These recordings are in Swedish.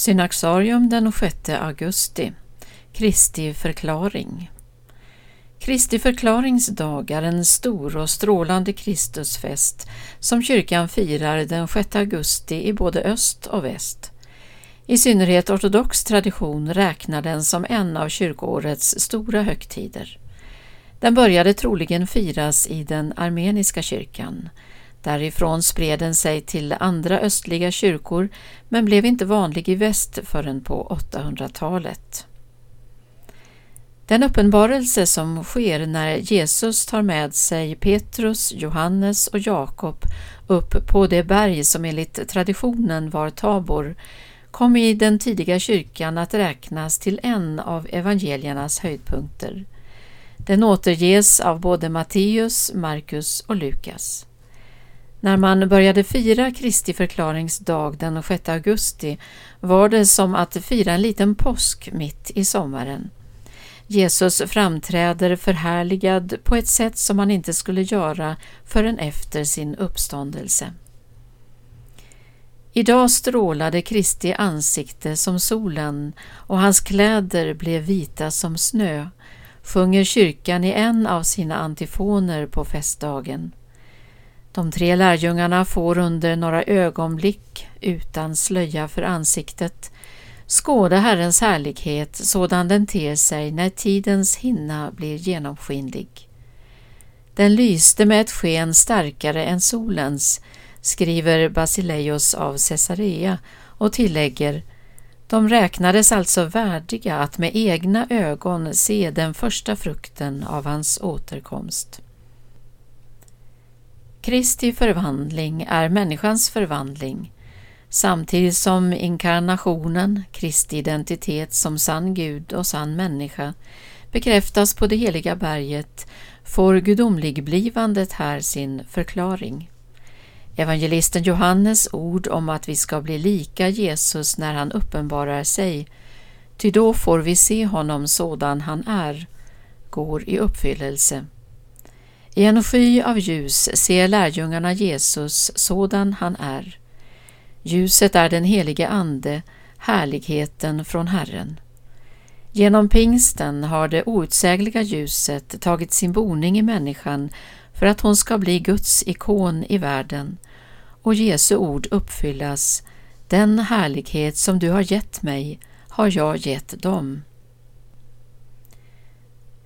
Synaxarium den 6 augusti Kristi förklaring Kristi förklaringsdag är en stor och strålande Kristusfest som kyrkan firar den 6 augusti i både öst och väst. I synnerhet ortodox tradition räknar den som en av kyrkoårets stora högtider. Den började troligen firas i den armeniska kyrkan. Därifrån spred den sig till andra östliga kyrkor men blev inte vanlig i väst förrän på 800-talet. Den uppenbarelse som sker när Jesus tar med sig Petrus, Johannes och Jakob upp på det berg som enligt traditionen var Tabor kom i den tidiga kyrkan att räknas till en av evangeliernas höjdpunkter. Den återges av både Matteus, Markus och Lukas. När man började fira Kristi förklaringsdag den 6 augusti var det som att fira en liten påsk mitt i sommaren. Jesus framträder förhärligad på ett sätt som han inte skulle göra förrän efter sin uppståndelse. Idag strålade Kristi ansikte som solen och hans kläder blev vita som snö, sjunger kyrkan i en av sina antifoner på festdagen. De tre lärjungarna får under några ögonblick, utan slöja för ansiktet, skåda Herrens härlighet sådan den ter sig när tidens hinna blir genomskinlig. Den lyste med ett sken starkare än solens, skriver Basileios av Caesarea och tillägger de räknades alltså värdiga att med egna ögon se den första frukten av hans återkomst. Kristi förvandling är människans förvandling, samtidigt som inkarnationen, Kristi identitet som sann Gud och sann människa, bekräftas på det heliga berget, får gudomligblivandet här sin förklaring. Evangelisten Johannes ord om att vi ska bli lika Jesus när han uppenbarar sig, ty då får vi se honom sådan han är, går i uppfyllelse. I en sky av ljus ser lärjungarna Jesus sådan han är. Ljuset är den helige Ande, härligheten från Herren. Genom pingsten har det outsägliga ljuset tagit sin boning i människan för att hon ska bli Guds ikon i världen och Jesu ord uppfyllas. Den härlighet som du har gett mig har jag gett dem.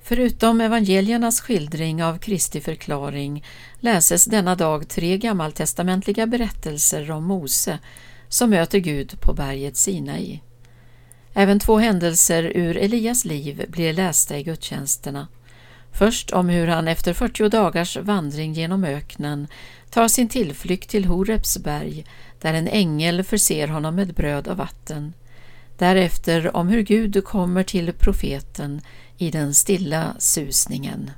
Förutom evangeliernas skildring av Kristi förklaring läses denna dag tre gammaltestamentliga berättelser om Mose som möter Gud på berget Sinai. Även två händelser ur Elias liv blir lästa i gudstjänsterna. Först om hur han efter 40 dagars vandring genom öknen tar sin tillflykt till Horebs berg där en ängel förser honom med bröd och vatten. Därefter om hur Gud kommer till profeten i den stilla susningen.